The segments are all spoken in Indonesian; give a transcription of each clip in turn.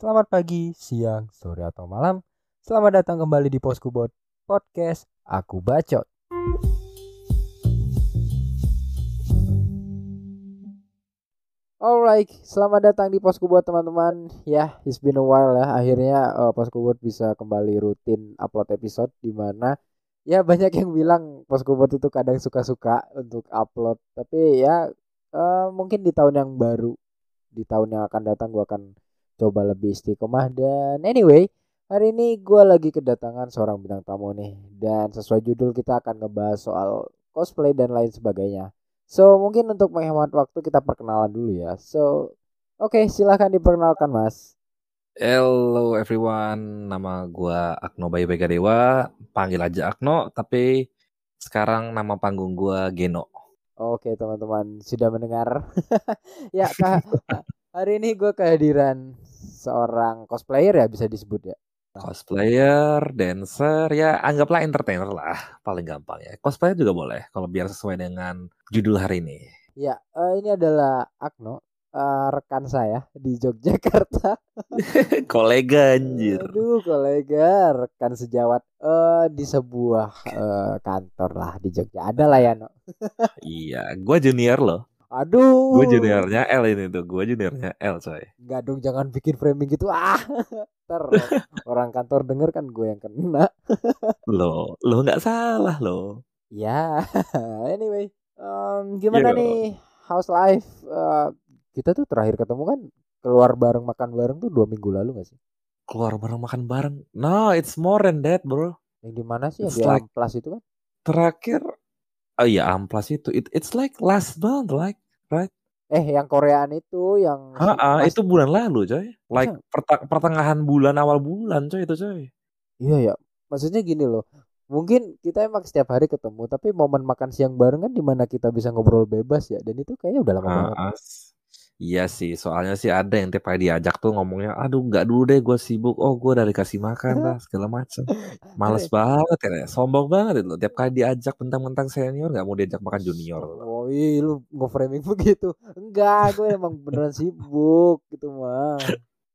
Selamat pagi, siang, sore atau malam. Selamat datang kembali di Poskubot Podcast Aku Bacot. Alright, selamat datang di Poskubot teman-teman. Ya, it's been a while ya. Akhirnya uh, Poskubot bisa kembali rutin upload episode di mana ya banyak yang bilang Poskubot itu kadang suka-suka untuk upload. Tapi ya uh, mungkin di tahun yang baru, di tahun yang akan datang gue akan coba lebih istiqomah. Dan anyway hari ini gue lagi kedatangan seorang bintang tamu nih. Dan sesuai judul kita akan ngebahas soal cosplay dan lain sebagainya. So mungkin untuk menghemat waktu kita perkenalan dulu ya. So oke okay, silahkan diperkenalkan mas. Hello everyone, nama gue Akno Bayu Dewa, panggil aja Akno, tapi sekarang nama panggung gue Geno. Oke teman-teman, sudah mendengar? ya kak, hari ini gue kehadiran seorang cosplayer ya bisa disebut ya. Cosplayer, dancer, ya anggaplah entertainer lah, paling gampang ya. Cosplayer juga boleh, kalau biar sesuai dengan judul hari ini. Ya, uh, ini adalah Akno, uh, rekan saya di Yogyakarta. kolega anjir. Aduh, kolega, rekan sejawat uh, di sebuah uh, kantor lah di Jogja. Ada lah ya, no. iya, gue junior loh. Aduh. Gue juniornya L ini tuh, gue juniornya L coy. Enggak dong, jangan bikin framing gitu. Ah, ter orang kantor denger kan gue yang kena. lo, lo nggak salah lo. Ya, anyway, um, gimana Yo. nih house life? Uh, kita tuh terakhir ketemu kan keluar bareng makan bareng tuh dua minggu lalu gak sih? Keluar bareng makan bareng? No, it's more than that, bro. Yang di mana sih? Yang di like, itu kan? Terakhir, oh iya Amplas itu. It, it's like last month, like, right? Eh, yang Koreaan itu, yang Ah, itu bulan lalu, coy. Like pertengahan bulan, awal bulan, coy itu, coy. Iya ya. Maksudnya gini loh. Mungkin kita emang setiap hari ketemu, tapi momen makan siang bareng kan di mana kita bisa ngobrol bebas ya. Dan itu kayaknya udah lama banget. Iya sih, soalnya sih ada yang tiap kali diajak tuh ngomongnya, aduh nggak dulu deh gue sibuk, oh gue dari kasih makan lah segala macam. Males banget ya, sombong banget itu. Tiap kali diajak mentang-mentang senior nggak mau diajak makan junior. Oh iya, lu nge framing begitu. Enggak, gue emang beneran sibuk gitu mah.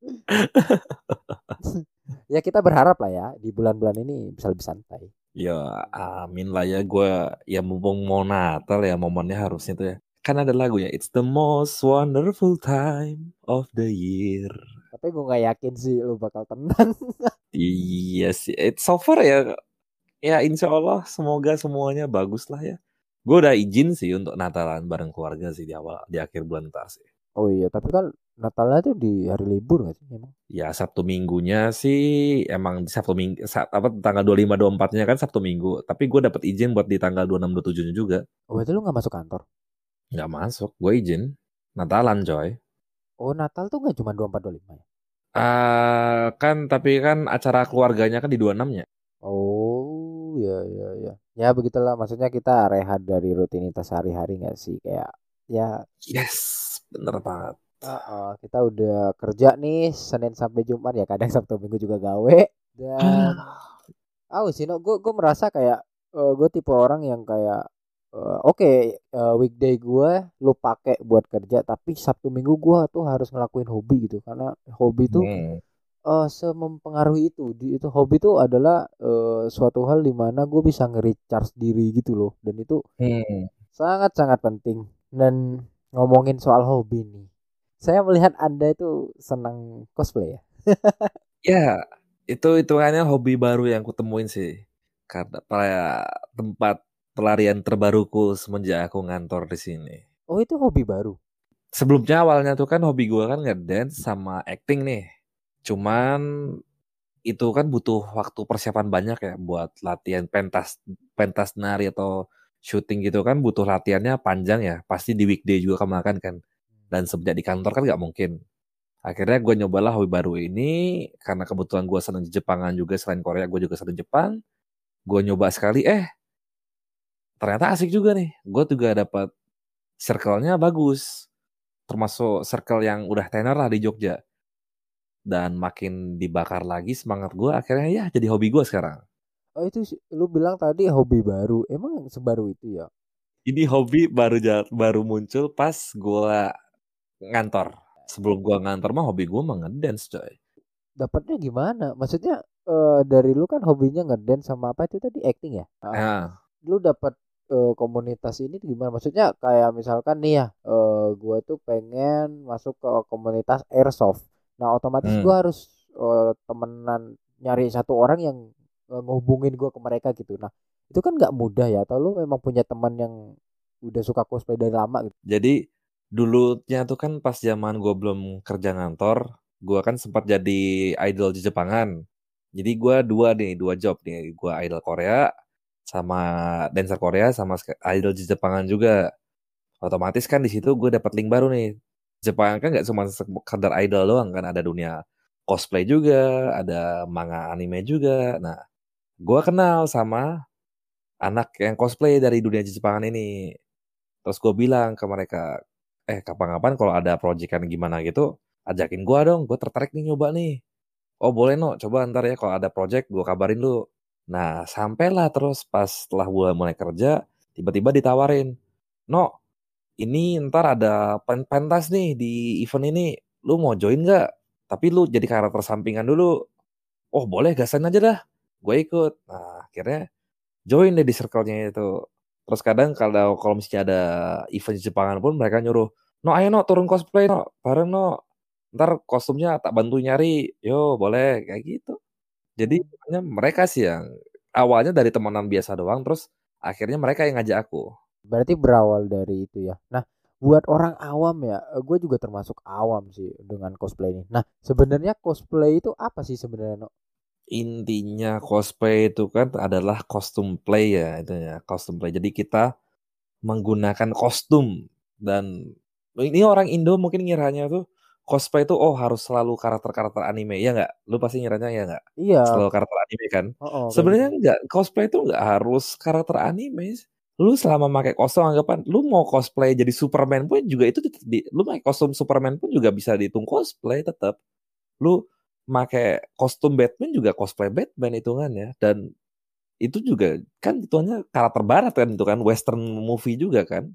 ya kita berharap lah ya di bulan-bulan ini bisa lebih santai. Ya amin lah ya gue ya mumpung mau Natal ya momennya harusnya tuh ya kan ada lagunya It's the most wonderful time of the year. Tapi gue gak yakin sih lu bakal tenang. iya sih. It's so far ya. Ya insya Allah semoga semuanya bagus lah ya. Gue udah izin sih untuk Natalan bareng keluarga sih di awal di akhir bulan ntar sih. Oh iya, tapi kan Natalnya tuh di hari libur gak sih emang? Ya Sabtu Minggunya sih emang di Sabtu Minggu sab, apa tanggal 25 24-nya kan Sabtu Minggu, tapi gue dapet izin buat di tanggal 26 27-nya juga. Oh, itu lu gak masuk kantor? Nggak masuk, gue izin. Natalan coy. Oh Natal tuh nggak cuma 24 25 ya? Uh, kan tapi kan acara keluarganya kan di 26 nya. Oh ya ya ya. Ya begitulah maksudnya kita rehat dari rutinitas sehari-hari nggak sih kayak ya. Yes bener banget. Uh, uh, kita udah kerja nih Senin sampai Jumat ya kadang Sabtu Minggu juga gawe dan ah oh, sih gue gue merasa kayak uh, gue tipe orang yang kayak oke okay, uh, weekday gue lu pakai buat kerja tapi sabtu minggu gue tuh harus ngelakuin hobi gitu. Karena hobi itu hmm. uh, semempengaruhi itu. Di itu hobi itu adalah uh, suatu hal di mana gue bisa nge-recharge diri gitu loh. Dan itu hmm. sangat sangat penting. Dan ngomongin soal hobi nih saya melihat anda itu senang cosplay ya? Ya itu itu hanya hobi baru yang kutemuin sih. Karena tempat pelarian terbaruku semenjak aku ngantor di sini. Oh itu hobi baru? Sebelumnya awalnya tuh kan hobi gue kan ngedance sama acting nih. Cuman itu kan butuh waktu persiapan banyak ya buat latihan pentas pentas nari atau syuting gitu kan butuh latihannya panjang ya. Pasti di weekday juga kemakan kan. Dan semenjak di kantor kan nggak mungkin. Akhirnya gue nyobalah hobi baru ini karena kebetulan gue seneng Jepangan juga selain Korea gue juga seneng Jepang. Gue nyoba sekali eh ternyata asik juga nih. Gue juga dapat circle-nya bagus. Termasuk circle yang udah tenar lah di Jogja. Dan makin dibakar lagi semangat gue akhirnya ya jadi hobi gue sekarang. Oh itu lu bilang tadi hobi baru. Emang sebaru itu ya? Ini hobi baru baru muncul pas gue ngantor. Sebelum gue ngantor mah hobi gue mah ngedance coy. dapatnya gimana? Maksudnya uh, dari lu kan hobinya ngedance sama apa itu tadi acting ya? Uh, Ya. Lu dapat uh, komunitas ini gimana? Maksudnya kayak misalkan nih ya, uh, gua tuh pengen masuk ke komunitas airsoft. Nah, otomatis Hmm. gua harus uh, temenan nyari satu orang yang uh, ngehubungin gua ke mereka gitu. Nah, itu kan nggak mudah ya. Atau lu memang punya teman yang udah suka cosplay dari lama gitu? Jadi dulunya tuh kan pas zaman gue belum kerja ngantor, gue kan sempat jadi idol di Jepangan. Jadi gue dua nih, dua job nih. Gue idol Korea sama dancer Korea sama idol Jepangan juga. Otomatis kan di situ gue dapat link baru nih. Jepang kan nggak cuma sekedar idol doang kan, ada dunia cosplay juga, ada manga anime juga. Nah, gue kenal sama anak yang cosplay dari dunia Jepangan ini. Terus gue bilang ke mereka, eh kapan-kapan kalau ada proyekan gimana gitu, ajakin gue dong, gue tertarik nih nyoba nih. Oh boleh no, coba ntar ya kalau ada project gue kabarin lu. Nah sampailah terus pas setelah gue mulai kerja, tiba-tiba ditawarin, no ini ntar ada pen- pentas nih di event ini, lu mau join nggak? Tapi lu jadi karakter sampingan dulu. Oh boleh, gasan aja dah. Gue ikut. Nah akhirnya join deh di circle-nya itu. Terus kadang kalau kalau misalnya ada event di Jepangan pun mereka nyuruh, no ayo no turun cosplay no, bareng no. Ntar kostumnya tak bantu nyari, yo boleh kayak gitu. Jadi mereka sih yang awalnya dari temenan biasa doang, terus akhirnya mereka yang ngajak aku. Berarti berawal dari itu ya. Nah, buat orang awam ya, gue juga termasuk awam sih dengan cosplay ini. Nah, sebenarnya cosplay itu apa sih sebenarnya? No? Intinya cosplay itu kan adalah kostum play ya, itu ya kostum play. Jadi kita menggunakan kostum dan ini orang Indo mungkin ngiranya tuh cosplay itu oh harus selalu karakter-karakter anime ya nggak? Lu pasti ngiranya ya nggak? Iya. Selalu karakter anime kan? Oh, oh, Sebenarnya gitu. nggak cosplay itu nggak harus karakter anime. Lu selama pakai kostum anggapan lu mau cosplay jadi Superman pun juga itu di, lu pakai kostum Superman pun juga bisa dihitung cosplay tetap. Lu pakai kostum Batman juga cosplay Batman hitungannya dan itu juga kan hitungannya karakter barat kan itu kan western movie juga kan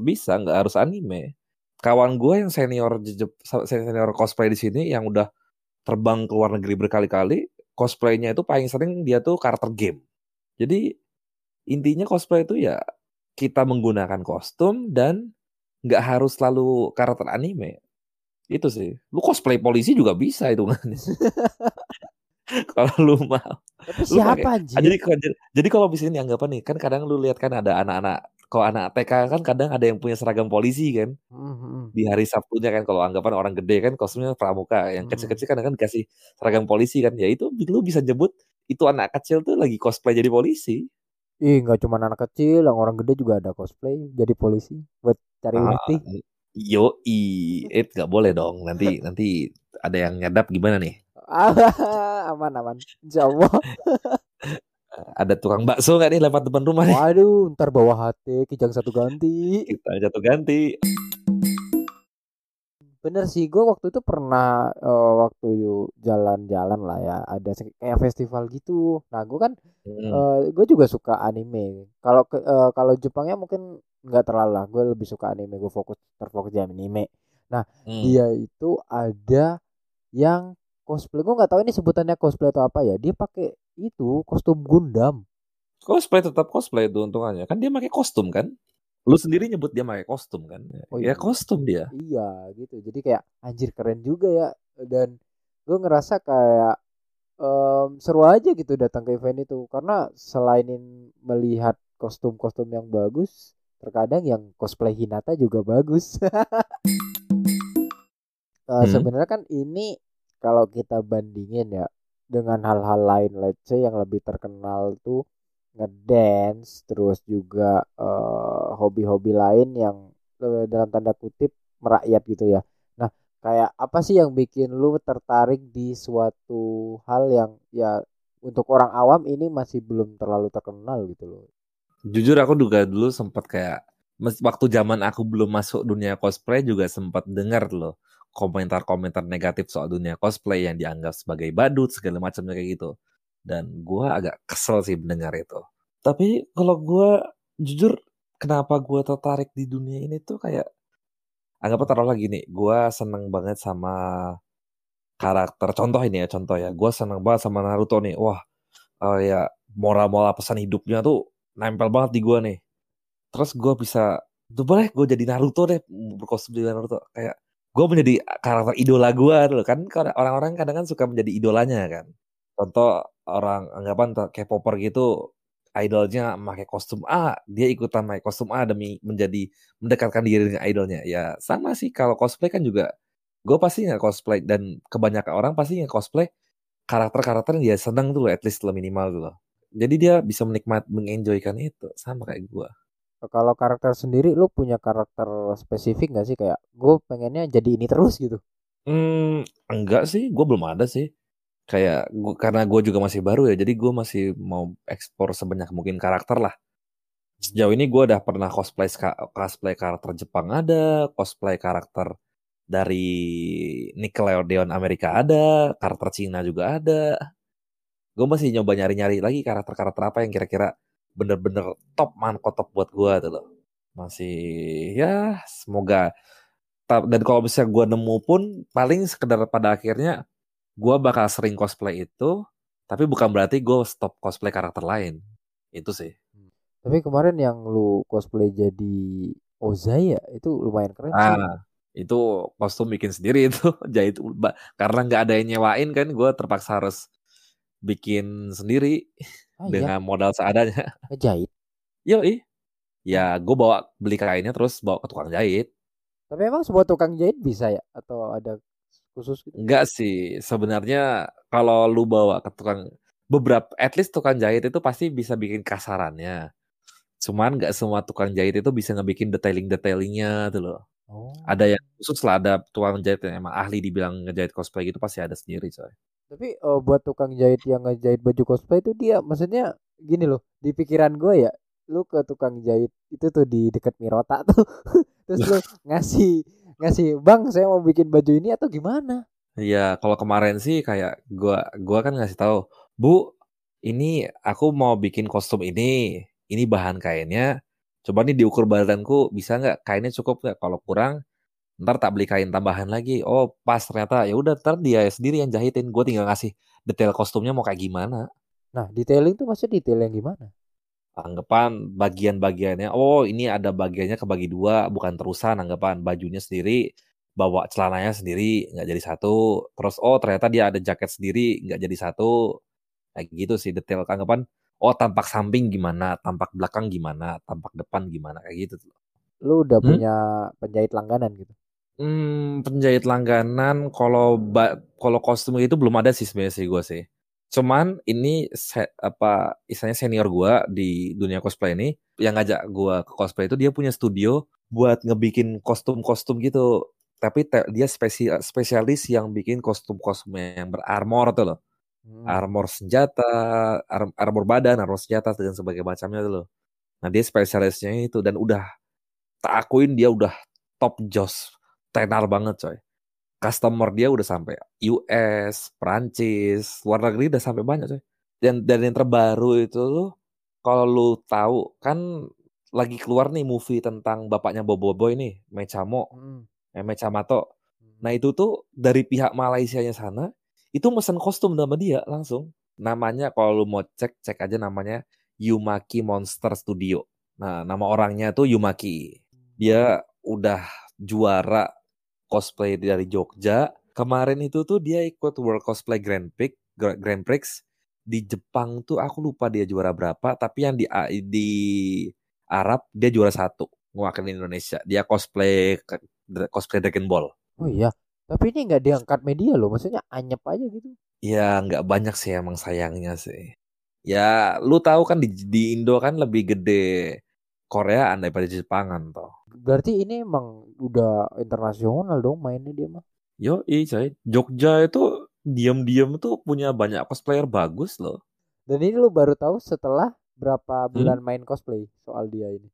bisa nggak harus anime kawan gue yang senior senior cosplay di sini yang udah terbang ke luar negeri berkali-kali cosplaynya itu paling sering dia tuh karakter game. Jadi intinya cosplay itu ya kita menggunakan kostum dan nggak harus selalu karakter anime. Itu sih. Lu cosplay polisi juga bisa itu kan kalau lu mau. Tapi lu siapa pakai anjir? jadi jadi kalau bisa ini anggapan nih kan kadang lu lihat kan ada anak-anak kalau anak TK kan kadang ada yang punya seragam polisi kan Mhm. di hari Sabtunya kan kalau anggapan orang gede kan kostumnya pramuka yang Mhm. kecil-kecil kadang kan dikasih seragam polisi kan ya itu lu bisa nyebut itu anak kecil tuh lagi cosplay jadi polisi Ih, nggak cuma anak kecil, yang orang gede juga ada cosplay jadi polisi buat cari ah, yo i eh nggak boleh dong nanti nanti ada yang nyadap gimana nih aman aman. Insya Allah. ada tukang bakso nggak nih lewat depan rumah nih Waduh, ntar bawa hati kijang satu ganti. kita jatuh ganti Bener sih, gue waktu itu pernah eh, waktu jalan-jalan lah ya, ada kayak festival gitu. Nah, gue kan Hmm. gue juga suka anime. Kalau eh, kalau Jepangnya mungkin nggak terlalu lah. Gue lebih suka anime. Gue fokus terfokus di anime. Nah, Hmm. dia itu ada yang cosplay. Gue nggak tahu ini sebutannya cosplay atau apa ya. Dia pakai itu kostum Gundam. cosplay tetap cosplay itu untungannya kan dia pakai kostum kan lu sendiri nyebut dia pakai kostum kan Oh, ya iya. kostum dia Iya gitu. Jadi kayak anjir keren juga ya. Dan gue ngerasa kayak em, seru aja gitu datang ke event itu karena selain melihat kostum-kostum yang bagus, terkadang yang cosplay Hinata juga bagus. Eh, Hmm. Sebenarnya kan ini kalau kita bandingin ya dengan hal-hal lain, let's say yang lebih terkenal tuh ngedance, terus juga eh, hobi-hobi lain yang eh, dalam tanda kutip merakyat gitu ya. Nah, kayak apa sih yang bikin lu tertarik di suatu hal yang ya untuk orang awam ini masih belum terlalu terkenal gitu loh. jujur aku juga dulu sempat kayak waktu zaman aku belum masuk dunia cosplay juga sempat dengar loh komentar-komentar negatif soal dunia cosplay yang dianggap sebagai badut segala macamnya kayak gitu. Dan gua agak kesel sih mendengar itu. Tapi kalau gua jujur kenapa gua tertarik di dunia ini tuh kayak anggapnya taruh lagi nih gua seneng banget sama karakter contoh ini ya contoh ya. Gue seneng banget sama Naruto nih. Wah uh, ya moral-moral pesan hidupnya tuh nempel banget di gue nih. Terus gue bisa tuh boleh gue jadi Naruto deh berkostum jadi Naruto. Kayak gue menjadi karakter idola gue loh. Kan orang-orang kadang kan suka menjadi idolanya kan. Contoh orang anggapan K-popper gitu idolnya pakai kostum A dia ikutan pakai kostum A demi menjadi mendekatkan diri dengan idolnya. Ya sama sih. Kalau cosplay kan juga gue pasti nggak cosplay dan kebanyakan orang pasti nggak cosplay karakter-karakter yang dia seneng tuh at least lo minimal tuh loh. Jadi dia bisa menikmati, mengenjoykan itu. Sama kayak gue. Kalau karakter sendiri, lu punya karakter spesifik gak sih kayak gue pengennya jadi ini terus gitu? Hmm, enggak sih, gue belum ada sih. Kayak gua, karena gue juga masih baru ya, jadi gue masih mau ekspor sebanyak mungkin karakter lah. Sejauh ini gue udah pernah cosplay cosplay karakter Jepang ada, cosplay karakter dari Nickelodeon Amerika ada, karakter Cina juga ada. Gue masih nyoba nyari-nyari lagi karakter-karakter apa yang kira-kira bener-bener top man top buat gue tuh loh. Masih ya semoga dan kalau misalnya gue nemu pun paling sekedar pada akhirnya gue bakal sering cosplay itu tapi bukan berarti gue stop cosplay karakter lain itu sih tapi kemarin yang lu cosplay jadi Ozaya itu lumayan keren ah, sih. itu kostum bikin sendiri itu jahit karena nggak ada yang nyewain kan gue terpaksa harus bikin sendiri oh, dengan iya? modal seadanya. Ngejahit? Yo ih. Ya gue bawa beli kainnya terus bawa ke tukang jahit. Tapi emang sebuah tukang jahit bisa ya? Atau ada khusus gitu? Enggak sih. Sebenarnya kalau lu bawa ke tukang beberapa at least tukang jahit itu pasti bisa bikin kasarannya. Cuman nggak semua tukang jahit itu bisa ngebikin detailing-detailingnya tuh loh. Oh. Ada yang khusus lah ada tukang jahit yang emang ahli dibilang ngejahit cosplay gitu pasti ada sendiri coy. Tapi uh, buat tukang jahit yang ngejahit baju cosplay itu dia maksudnya gini loh, di pikiran gue ya, lu ke tukang jahit itu tuh di dekat Mirota tuh. Terus lu ngasih ngasih, "Bang, saya mau bikin baju ini" atau gimana? Iya, kalau kemarin sih kayak gua gua kan ngasih tahu, "Bu, ini aku mau bikin kostum ini. Ini bahan kainnya. Coba nih diukur badanku, bisa nggak? Kainnya cukup nggak? Kalau kurang, ntar tak beli kain tambahan lagi. Oh pas ternyata ya udah ntar dia sendiri yang jahitin. Gue tinggal ngasih detail kostumnya mau kayak gimana. Nah detailing tuh maksudnya detail yang gimana? Anggapan bagian-bagiannya. Oh ini ada bagiannya kebagi dua bukan terusan. Anggapan bajunya sendiri bawa celananya sendiri nggak jadi satu. Terus oh ternyata dia ada jaket sendiri nggak jadi satu. Kayak gitu sih detail anggapan. Oh tampak samping gimana? Tampak belakang gimana? Tampak depan gimana? Kayak gitu lu udah hmm? punya penjahit langganan gitu Hmm, penjahit langganan kalau kalau kostum itu belum ada sih sebenarnya sih gue sih. Cuman ini se, apa istilahnya senior gue di dunia cosplay ini yang ngajak gue ke cosplay itu dia punya studio buat ngebikin kostum-kostum gitu. Tapi te, dia spesial spesialis yang bikin kostum-kostum yang berarmor tuh loh. Hmm. Armor senjata, ar, armor badan, armor senjata dan sebagainya macamnya tuh loh. Nah dia spesialisnya itu dan udah tak akuin dia udah top joss tenar banget coy. Customer dia udah sampai US, Prancis, luar negeri udah sampai banyak coy. Dan dan yang terbaru itu tuh kalau lu tahu kan lagi keluar nih movie tentang bapaknya Bobo Boy nih, Mechamo, hmm. eh, Mechamato. Hmm. Nah itu tuh dari pihak Malaysia-nya sana itu mesen kostum sama dia langsung. Namanya kalau lu mau cek cek aja namanya Yumaki Monster Studio. Nah nama orangnya tuh Yumaki. Dia udah juara cosplay dari Jogja. Kemarin itu tuh dia ikut World Cosplay Grand Prix, Grand Prix di Jepang tuh aku lupa dia juara berapa, tapi yang di di Arab dia juara satu mewakili Indonesia. Dia cosplay cosplay Dragon Ball. Oh iya, tapi ini nggak diangkat media loh, maksudnya anyep aja gitu. Ya nggak banyak sih emang sayangnya sih. Ya lu tahu kan di, di Indo kan lebih gede Korea daripada Jepangan toh. Berarti ini emang udah internasional dong mainnya dia mah. Yo, iya Jogja itu diam-diam tuh punya banyak cosplayer bagus loh. Dan ini lu baru tahu setelah berapa hmm? bulan hmm? main cosplay soal dia ini?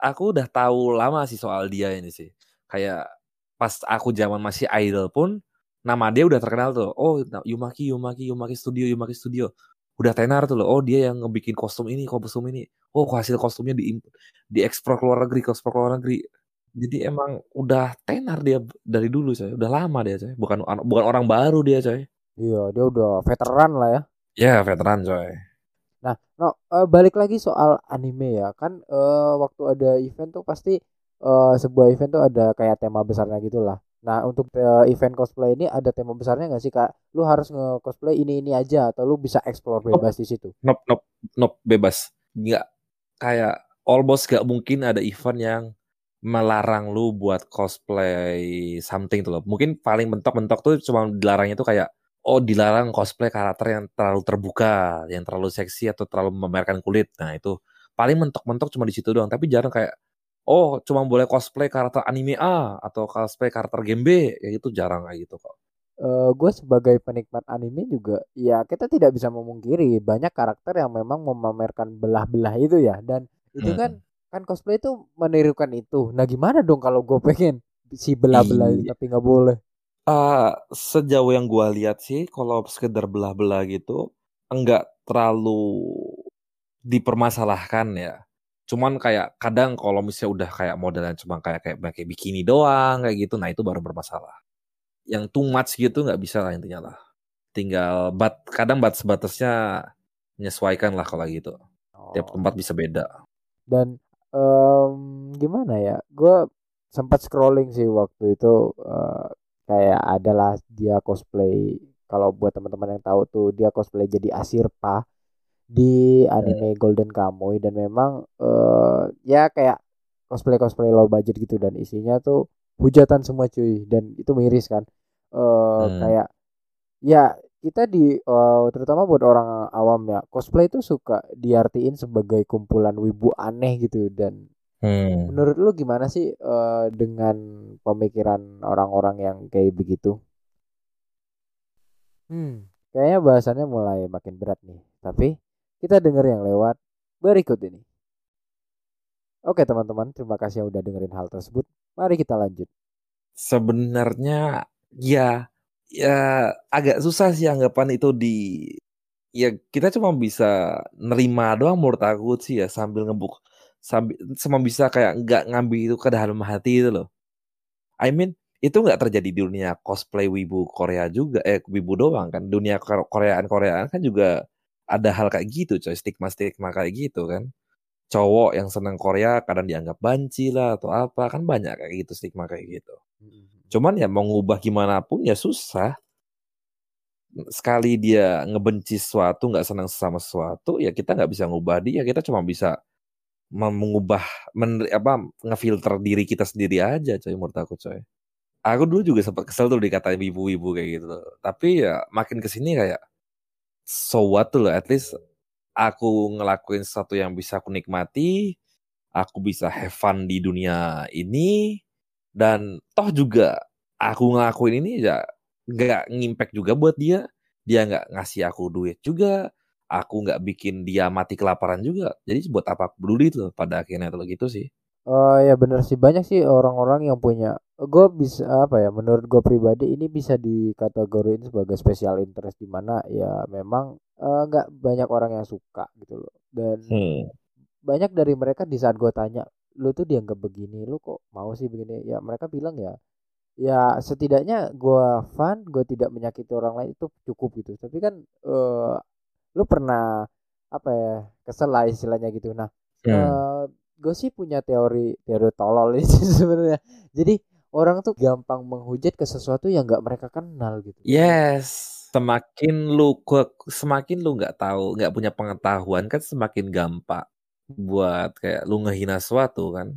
Aku udah tahu lama sih soal dia ini sih. Kayak pas aku zaman masih idol pun nama dia udah terkenal tuh. Oh, Yumaki, Yumaki, Yumaki Studio, Yumaki Studio udah tenar tuh loh. Oh dia yang ngebikin kostum ini, kostum ini. Oh hasil kostumnya di diekspor ke luar negeri, ekspor ke luar negeri. Jadi emang udah tenar dia dari dulu coy, udah lama dia coy, bukan bukan orang baru dia coy. Iya, dia udah veteran lah ya. Ya, veteran coy. Nah, no, uh, balik lagi soal anime ya. Kan uh, waktu ada event tuh pasti uh, sebuah event tuh ada kayak tema besarnya gitu lah. Nah, untuk uh, event cosplay ini ada tema besarnya nggak sih, Kak? Lu harus nge-cosplay ini ini aja atau lu bisa explore bebas nope. di situ? Nope, nope, nope, bebas. Nggak kayak almost gak mungkin ada event yang melarang lu buat cosplay something tuh loh. Mungkin paling mentok-mentok tuh cuma dilarangnya tuh kayak oh dilarang cosplay karakter yang terlalu terbuka, yang terlalu seksi atau terlalu memamerkan kulit. Nah, itu paling mentok-mentok cuma di situ doang, tapi jarang kayak oh cuma boleh cosplay karakter anime A atau cosplay karakter game B. Ya itu jarang kayak gitu kok. Uh, gue sebagai penikmat anime juga ya kita tidak bisa memungkiri banyak karakter yang memang memamerkan belah-belah itu ya. Dan itu kan hmm. kan cosplay itu menirukan itu. Nah gimana dong kalau gue pengen si belah-belah iya. tapi nggak boleh? Uh, sejauh yang gue lihat sih kalau sekedar belah-belah gitu enggak terlalu dipermasalahkan ya Cuman kayak kadang kalau misalnya udah kayak modelnya cuma kayak kayak pakai bikini doang kayak gitu, nah itu baru bermasalah. Yang too much gitu nggak bisa lah intinya lah. Tinggal bat kadang batas-batasnya menyesuaikan lah kalau gitu. Oh. Tiap tempat bisa beda. Dan um, gimana ya? Gue sempat scrolling sih waktu itu uh, kayak adalah dia cosplay. Kalau buat teman-teman yang tahu tuh dia cosplay jadi Asirpa di anime Golden Kamuy dan memang uh, ya kayak cosplay cosplay low budget gitu dan isinya tuh hujatan semua cuy dan itu miris kan uh, hmm. kayak ya kita di uh, terutama buat orang awam ya cosplay itu suka diartiin sebagai kumpulan wibu aneh gitu dan hmm. menurut lu gimana sih uh, dengan pemikiran orang-orang yang kayak begitu? Hmm, kayaknya bahasannya mulai makin berat nih. Tapi kita dengar yang lewat berikut ini. Oke teman-teman, terima kasih yang udah dengerin hal tersebut. Mari kita lanjut. Sebenarnya ya ya agak susah sih anggapan itu di ya kita cuma bisa nerima doang menurut aku sih ya sambil ngebuk sambil cuma bisa kayak nggak ngambil itu ke dalam hati itu loh. I mean itu nggak terjadi di dunia cosplay wibu Korea juga eh wibu doang kan dunia Koreaan Koreaan kan juga ada hal kayak gitu coy stigma-stigma kayak gitu kan. Cowok yang senang Korea kadang dianggap banci lah atau apa kan banyak kayak gitu stigma kayak gitu. Mm-hmm. cuman ya mau ngubah gimana pun ya susah. Sekali dia ngebenci sesuatu nggak senang sama sesuatu ya kita nggak bisa ngubah dia. Kita cuma bisa mengubah men, apa ngefilter diri kita sendiri aja coy menurut aku coy. Aku dulu juga sempat kesel tuh dikatain ibu-ibu kayak gitu. Tapi ya makin ke sini kayak so what tuh loh at least aku ngelakuin sesuatu yang bisa aku nikmati aku bisa have fun di dunia ini dan toh juga aku ngelakuin ini ya nggak ngimpact juga buat dia. Dia nggak ngasih aku duit juga aku nggak bikin dia mati kelaparan juga. Jadi buat apa peduli tuh pada akhirnya tuh gitu sih. Oh ya bener sih. Banyak sih orang-orang yang punya gue bisa apa ya menurut gue pribadi ini bisa dikategorikan sebagai special interest di mana ya memang eh, nggak uh, banyak orang yang suka gitu loh. Dan hmm. banyak dari mereka di saat gue tanya lu tuh dianggap begini lu kok mau sih begini? Ya mereka bilang ya ya setidaknya gue fun gue tidak menyakiti orang lain itu cukup gitu. Tapi kan uh, lu pernah apa ya kesel lah istilahnya gitu. Nah hmm. uh, gue sih punya teori teori tolol itu sebenarnya. Jadi orang tuh gampang menghujat ke sesuatu yang nggak mereka kenal gitu. Yes. Semakin lu semakin lu nggak tahu nggak punya pengetahuan kan semakin gampang buat kayak lu ngehina sesuatu kan.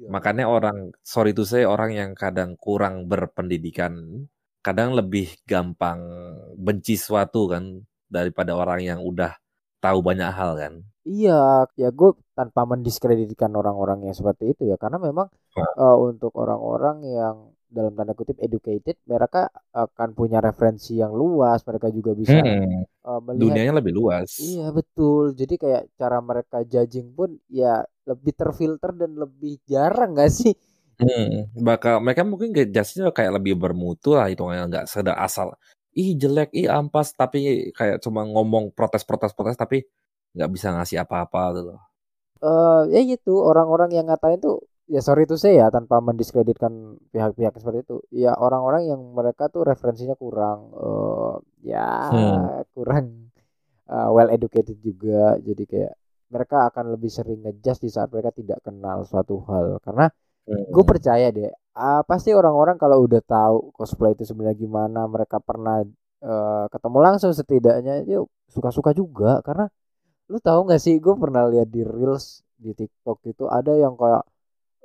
Iya. makanya orang sorry itu saya orang yang kadang kurang berpendidikan kadang lebih gampang benci sesuatu kan daripada orang yang udah tahu banyak hal kan Iya, ya gue tanpa mendiskreditkan orang-orang yang seperti itu ya, karena memang uh, untuk orang-orang yang dalam tanda kutip educated, mereka akan punya referensi yang luas, mereka juga bisa hmm. uh, melihat dunianya lebih luas. Iya betul, jadi kayak cara mereka judging pun ya lebih terfilter dan lebih jarang gak sih? Hmm, bakal mereka mungkin judge kayak lebih bermutu lah itu nggak sekedar asal ih jelek ih ampas tapi kayak cuma ngomong protes protes protes tapi nggak bisa ngasih apa-apa tuh loh. Uh, ya gitu orang-orang yang ngatain tuh ya sorry itu saya ya tanpa mendiskreditkan pihak-pihak seperti itu ya orang-orang yang mereka tuh referensinya kurang uh, ya hmm. kurang uh, well educated juga jadi kayak mereka akan lebih sering ngejudge di saat mereka tidak kenal suatu hal karena hmm. gue percaya deh uh, pasti orang-orang kalau udah tahu cosplay itu sebenarnya gimana mereka pernah uh, ketemu langsung setidaknya itu suka-suka juga karena lu tahu nggak sih gue pernah lihat di reels di TikTok itu ada yang kayak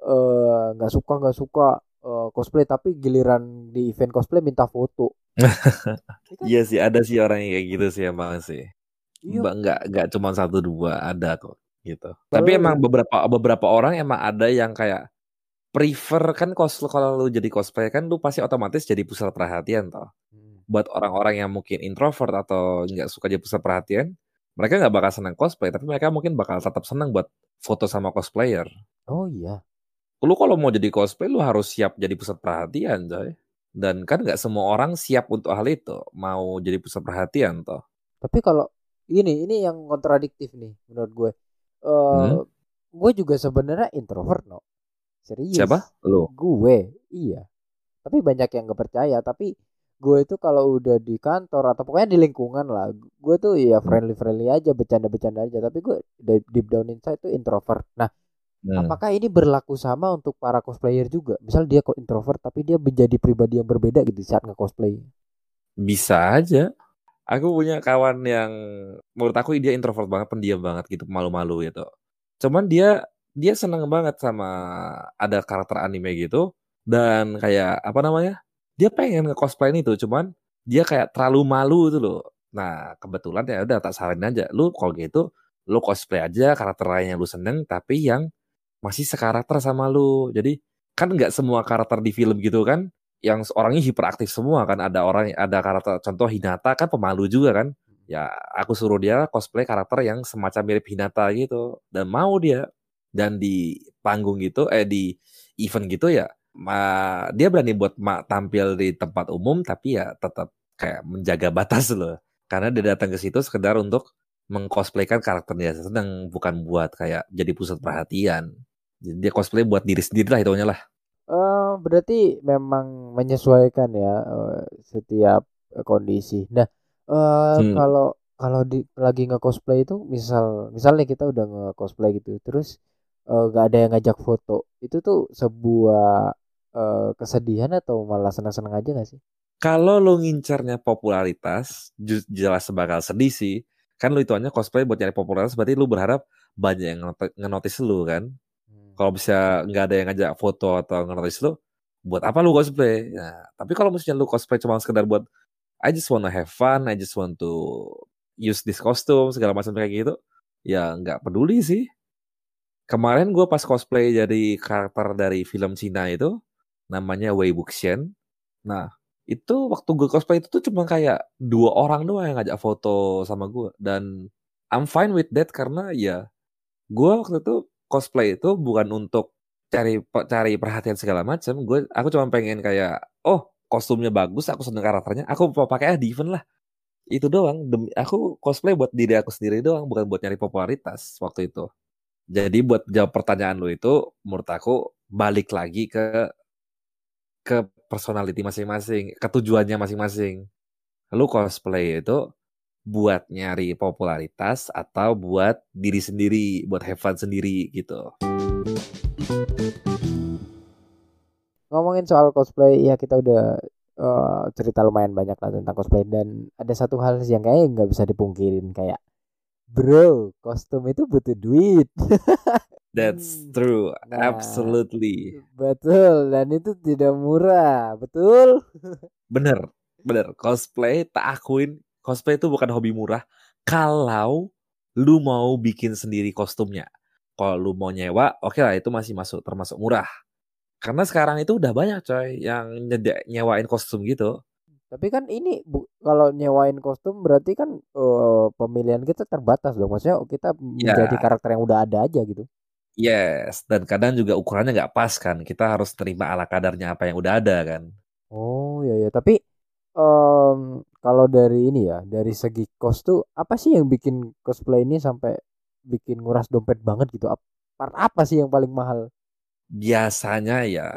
Eh, nggak uh, suka nggak suka uh, cosplay tapi giliran di event cosplay minta foto. iya sih ada sih orang yang kayak gitu sih emang sih. Iya. Nggak nggak cuma satu dua ada kok gitu. Baru tapi emang beberapa beberapa orang emang ada yang kayak prefer kan cosplay kalau lu jadi cosplay kan lu pasti otomatis jadi pusat perhatian toh. Hmm. Buat orang-orang yang mungkin introvert atau nggak suka jadi pusat perhatian, mereka nggak bakal senang cosplay, tapi mereka mungkin bakal tetap senang buat foto sama cosplayer. Oh iya. Lu kalau mau jadi cosplay lu harus siap jadi pusat perhatian coy. Dan kan nggak semua orang siap untuk hal itu. Mau jadi pusat perhatian toh. Tapi kalau ini ini yang kontradiktif nih menurut gue. Uh, hmm? gue juga sebenarnya introvert no. Serius. Siapa? Lu? Gue iya. Tapi banyak yang gak percaya tapi gue itu kalau udah di kantor atau pokoknya di lingkungan lah gue tuh ya friendly friendly aja bercanda bercanda aja tapi gue deep down inside tuh introvert nah Hmm. Apakah ini berlaku sama untuk para cosplayer juga? Misal dia kok introvert tapi dia menjadi pribadi yang berbeda gitu saat nge-cosplay. Bisa aja. Aku punya kawan yang menurut aku dia introvert banget, pendiam banget gitu, malu-malu gitu. Cuman dia dia seneng banget sama ada karakter anime gitu dan kayak apa namanya? Dia pengen nge-cosplay itu, cuman dia kayak terlalu malu itu loh. Nah, kebetulan ya udah tak saranin aja. Lu kalau gitu lu cosplay aja karakter lain yang lu seneng tapi yang masih sekarakter sama lu. Jadi kan nggak semua karakter di film gitu kan yang orangnya hiperaktif semua kan ada orang ada karakter contoh Hinata kan pemalu juga kan ya aku suruh dia cosplay karakter yang semacam mirip Hinata gitu dan mau dia dan di panggung gitu eh di event gitu ya ma, dia berani buat ma, tampil di tempat umum tapi ya tetap kayak menjaga batas loh karena dia datang ke situ sekedar untuk mengcosplaykan karakternya sedang bukan buat kayak jadi pusat perhatian jadi dia cosplay buat diri sendiri lah itunya lah. Uh, berarti memang menyesuaikan ya uh, setiap kondisi. Nah, uh, hmm. kalau kalau di lagi nge cosplay itu misal misalnya kita udah nge cosplay gitu, terus nggak uh, ada yang ngajak foto, itu tuh sebuah uh, kesedihan atau malah senang-senang aja gak sih? Kalau lo ngincarnya popularitas, jelas bakal sedih sih. Kan lo ituannya cosplay buat nyari popularitas, berarti lo berharap banyak yang ngenotis lo kan kalau bisa nggak ada yang ngajak foto atau ngelis lu buat apa lu cosplay nah tapi kalau misalnya lu cosplay cuma sekedar buat I just wanna have fun I just want to use this costume segala macam kayak gitu ya nggak peduli sih kemarin gue pas cosplay jadi karakter dari film Cina itu namanya Wei Wuxian nah itu waktu gue cosplay itu tuh cuma kayak dua orang doang yang ngajak foto sama gue dan I'm fine with that karena ya gue waktu itu cosplay itu bukan untuk cari cari perhatian segala macam. Gue aku cuma pengen kayak oh kostumnya bagus, aku seneng karakternya, aku mau pakai di event lah. Itu doang. Demi aku cosplay buat diri aku sendiri doang, bukan buat nyari popularitas waktu itu. Jadi buat jawab pertanyaan lu itu, menurut aku balik lagi ke ke personality masing-masing, ke tujuannya masing-masing. Lu cosplay itu buat nyari popularitas atau buat diri sendiri, buat have fun sendiri gitu. Ngomongin soal cosplay, ya kita udah uh, cerita lumayan banyak lah tentang cosplay dan ada satu hal yang kayaknya nggak bisa dipungkirin kayak bro kostum itu butuh duit. That's hmm. true, nah, absolutely. Betul dan itu tidak murah, betul? Bener, bener. Cosplay tak akuin cosplay itu bukan hobi murah kalau lu mau bikin sendiri kostumnya. Kalau lu mau nyewa, oke okay lah itu masih masuk termasuk murah. Karena sekarang itu udah banyak coy yang nyewain kostum gitu. Tapi kan ini bu, kalau nyewain kostum berarti kan uh, pemilihan kita terbatas dong. Maksudnya kita yeah. menjadi karakter yang udah ada aja gitu. Yes, dan kadang juga ukurannya nggak pas kan. Kita harus terima ala kadarnya apa yang udah ada kan. Oh iya ya, tapi um, kalau dari ini ya, dari segi cost tuh apa sih yang bikin cosplay ini sampai bikin nguras dompet banget gitu? Part apa sih yang paling mahal? biasanya ya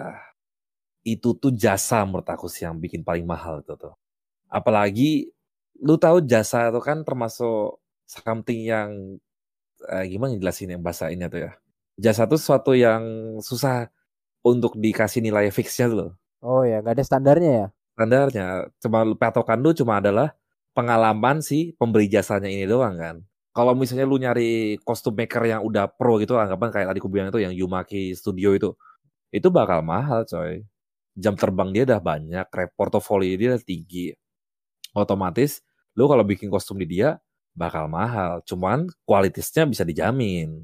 itu tuh jasa menurut aku sih yang bikin paling mahal itu tuh. Apalagi lu tahu jasa itu kan termasuk something yang eh, gimana jelasin yang bahasa ini tuh ya. Jasa tuh sesuatu yang susah untuk dikasih nilai fixnya loh. Oh ya, nggak ada standarnya ya? Standarnya cuma patokan lu cuma adalah pengalaman si pemberi jasanya ini doang kan. Kalau misalnya lu nyari kostum maker yang udah pro gitu, anggapan kayak tadi aku bilang itu yang Yumaki Studio itu, itu bakal mahal coy. Jam terbang dia udah banyak, portofolio dia udah tinggi. Otomatis lu kalau bikin kostum di dia bakal mahal. Cuman kualitasnya bisa dijamin.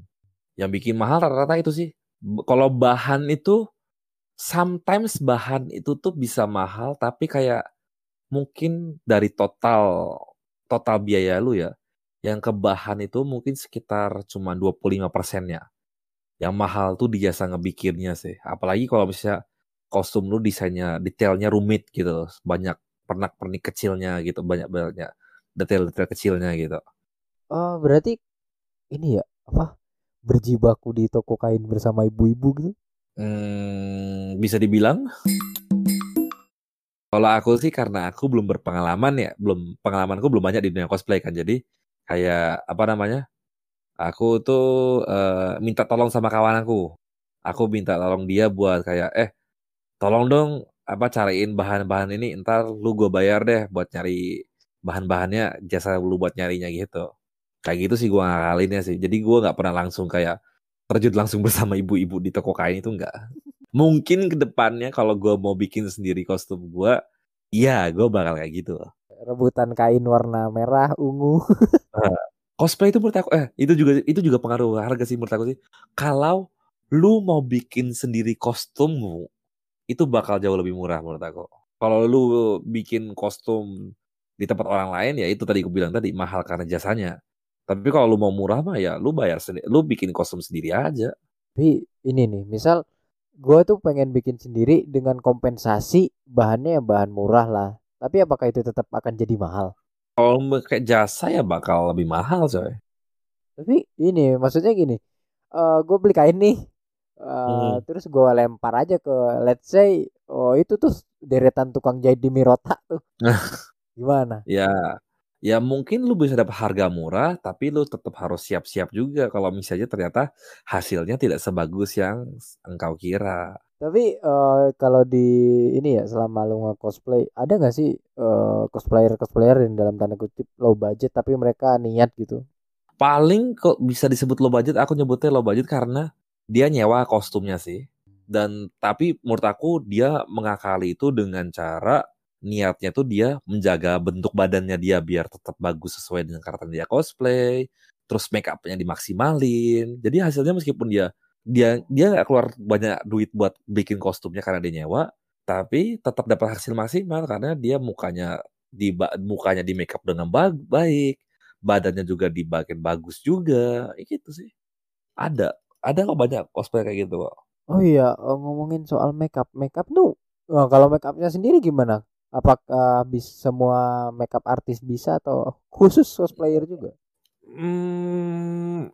Yang bikin mahal rata-rata itu sih. Kalau bahan itu sometimes bahan itu tuh bisa mahal tapi kayak mungkin dari total total biaya lu ya yang ke bahan itu mungkin sekitar cuma 25 persennya. Yang mahal tuh di jasa ngebikinnya sih. Apalagi kalau misalnya kostum lu desainnya detailnya rumit gitu, banyak pernak-pernik kecilnya gitu, banyak banyak detail-detail kecilnya gitu. Oh, berarti ini ya apa? Berjibaku di toko kain bersama ibu-ibu gitu? Hmm, bisa dibilang. Kalau aku sih karena aku belum berpengalaman ya, belum pengalamanku belum banyak di dunia cosplay kan. Jadi kayak apa namanya? Aku tuh uh, minta tolong sama kawan aku. Aku minta tolong dia buat kayak eh tolong dong apa cariin bahan-bahan ini ntar lu gue bayar deh buat nyari bahan-bahannya jasa lu buat nyarinya gitu. Kayak gitu sih gue ngakalinnya sih. Jadi gue nggak pernah langsung kayak terjun langsung bersama ibu-ibu di toko kain itu enggak. Mungkin ke depannya kalau gue mau bikin sendiri kostum gue, iya gue bakal kayak gitu. Rebutan kain warna merah, ungu. uh, cosplay itu menurut aku, eh itu juga itu juga pengaruh harga sih menurut aku sih. Kalau lu mau bikin sendiri kostummu, itu bakal jauh lebih murah menurut aku. Kalau lu bikin kostum di tempat orang lain ya itu tadi aku bilang tadi mahal karena jasanya. Tapi kalau lu mau murah mah ya lu bayar sendiri, lu bikin kostum sendiri aja. Tapi ini nih, misal gue tuh pengen bikin sendiri dengan kompensasi bahannya yang bahan murah lah. Tapi apakah itu tetap akan jadi mahal? Kalau kayak jasa ya bakal lebih mahal coy. Tapi ini maksudnya gini, uh, gue beli kain nih, uh, hmm. terus gue lempar aja ke let's say, oh itu tuh deretan tukang jahit di Mirota tuh. Gimana? Ya, ya mungkin lu bisa dapat harga murah, tapi lu tetap harus siap-siap juga kalau misalnya ternyata hasilnya tidak sebagus yang engkau kira. Tapi uh, kalau di ini ya selama lu nge-cosplay, ada nggak sih uh, cosplayer-cosplayer yang dalam tanda kutip low budget tapi mereka niat gitu? Paling kok bisa disebut low budget, aku nyebutnya low budget karena dia nyewa kostumnya sih. Dan tapi menurut aku dia mengakali itu dengan cara niatnya tuh dia menjaga bentuk badannya dia biar tetap bagus sesuai dengan karakter dia cosplay, terus make upnya dimaksimalin. Jadi hasilnya meskipun dia dia dia nggak keluar banyak duit buat bikin kostumnya karena dia nyewa, tapi tetap dapat hasil maksimal karena dia mukanya di mukanya di make up dengan baik, badannya juga dibagian bagus juga, gitu sih. Ada, ada kok banyak cosplay kayak gitu kok. Oh iya, eh, ngomongin soal make up, make up tuh, oh, kalau make upnya sendiri gimana? Apakah bisa semua makeup artis bisa atau khusus cosplayer juga? Hmm,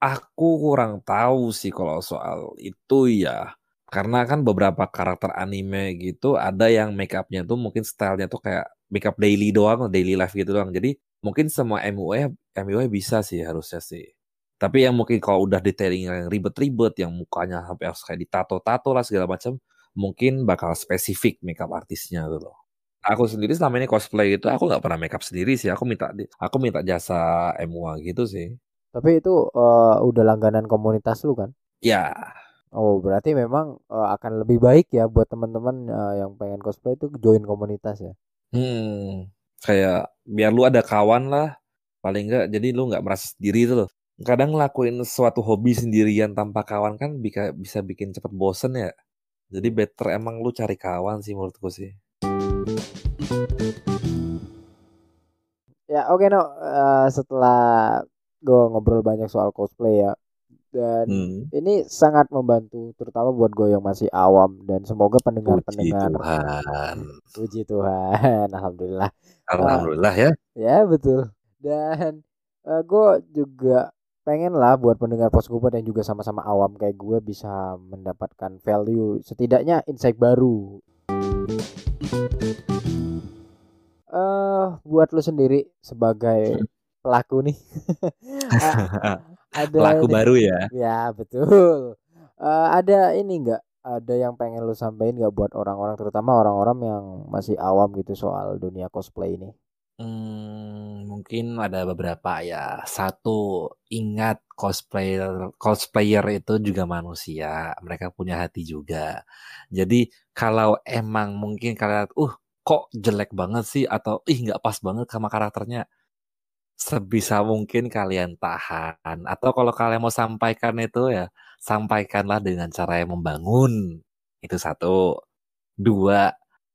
aku kurang tahu sih kalau soal itu ya. Karena kan beberapa karakter anime gitu ada yang makeupnya tuh mungkin stylenya tuh kayak makeup daily doang, daily life gitu doang. Jadi mungkin semua MUA MUA bisa sih harusnya sih. Tapi yang mungkin kalau udah detailing yang ribet-ribet, yang mukanya sampai harus kayak ditato-tato lah segala macam, mungkin bakal spesifik makeup artisnya gitu loh aku sendiri selama ini cosplay itu aku nggak pernah makeup sendiri sih. Aku minta aku minta jasa MUA gitu sih. Tapi itu uh, udah langganan komunitas lu kan? Ya oh berarti memang uh, akan lebih baik ya buat teman-teman uh, yang pengen cosplay itu join komunitas ya? Hmm. Kayak biar lu ada kawan lah paling nggak. Jadi lu nggak merasa sendiri tuh loh. Kadang ngelakuin suatu hobi sendirian tanpa kawan kan bisa bisa bikin cepet bosen ya. Jadi better emang lu cari kawan sih menurutku sih Ya oke okay, no uh, setelah gue ngobrol banyak soal cosplay ya dan hmm. ini sangat membantu terutama buat gue yang masih awam dan semoga pendengar-pendengar Puji Tuhan. Puji Tuhan Alhamdulillah. Alhamdulillah uh, ya ya betul. Dan uh, eh, gue juga pengen lah buat pendengar Poskubot yang juga sama-sama awam kayak gue bisa mendapatkan value setidaknya insight baru. Eh uh, buat lo sendiri sebagai pelaku nih. ada pelaku nih, baru ya. Ya, betul. Uh, ada ini enggak ada yang pengen lu sampaikan nggak buat orang-orang terutama orang-orang yang masih awam gitu soal dunia cosplay ini? Hmm, mungkin ada beberapa ya. Satu, ingat cosplayer cosplayer itu juga manusia, mereka punya hati juga. Jadi kalau emang mungkin kalian, uh kok jelek banget sih atau ih nggak pas banget sama karakternya, sebisa mungkin kalian tahan. Atau kalau kalian mau sampaikan itu ya sampaikanlah dengan cara yang membangun. Itu satu. Dua,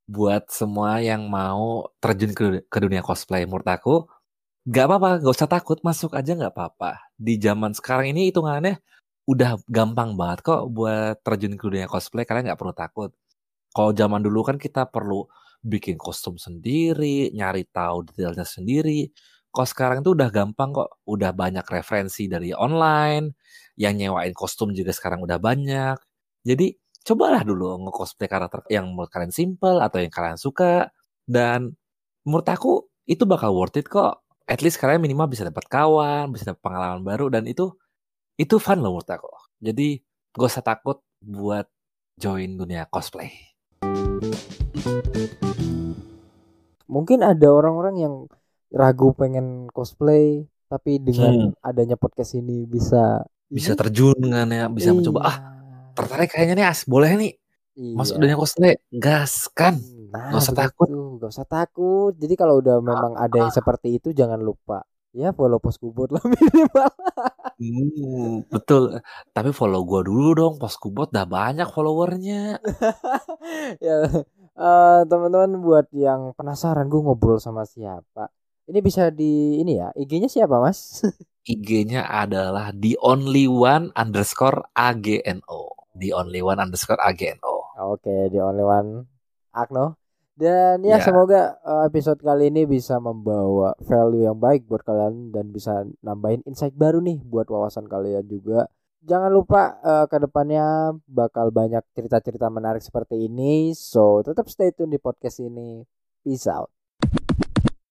buat semua yang mau terjun ke, ke dunia cosplay menurut aku, gak apa-apa, gak usah takut, masuk aja gak apa-apa. Di zaman sekarang ini hitungannya udah gampang banget kok buat terjun ke dunia cosplay, kalian gak perlu takut. Kalau zaman dulu kan kita perlu bikin kostum sendiri, nyari tahu detailnya sendiri. Kalau sekarang itu udah gampang kok, udah banyak referensi dari online, yang nyewain kostum juga sekarang udah banyak. Jadi cobalah dulu nge-cosplay karakter yang menurut kalian simple atau yang kalian suka dan menurut aku itu bakal worth it kok. At least kalian minimal bisa dapat kawan, bisa dapat pengalaman baru dan itu itu fun loh menurut aku. Jadi gak usah takut buat join dunia cosplay. Mungkin ada orang-orang yang ragu pengen cosplay tapi dengan hmm. adanya podcast ini bisa bisa terjun kan ya bisa iya. mencoba ah tertarik kayaknya nih as. Boleh nih. Iya. masuk dunia cosplay. Gas kan? Nah, gak usah takut. Gak usah takut. Jadi kalau udah memang ah, ada yang seperti itu jangan lupa ya follow poskubot lah minimal. Hmm, betul. Tapi follow gua dulu dong. Poskubot udah banyak followernya. Ya uh, teman-teman buat yang penasaran gue ngobrol sama siapa ini bisa di ini ya IG-nya siapa mas? IG-nya adalah the only one underscore agno the only one underscore agno oke okay, the only one. Agno dan ya yeah. semoga eh, episode kali ini bisa membawa value yang baik buat kalian dan bisa nambahin insight baru nih buat wawasan kalian juga. Jangan lupa uh, ke depannya bakal banyak cerita-cerita menarik seperti ini. So tetap stay tune di podcast ini. Peace out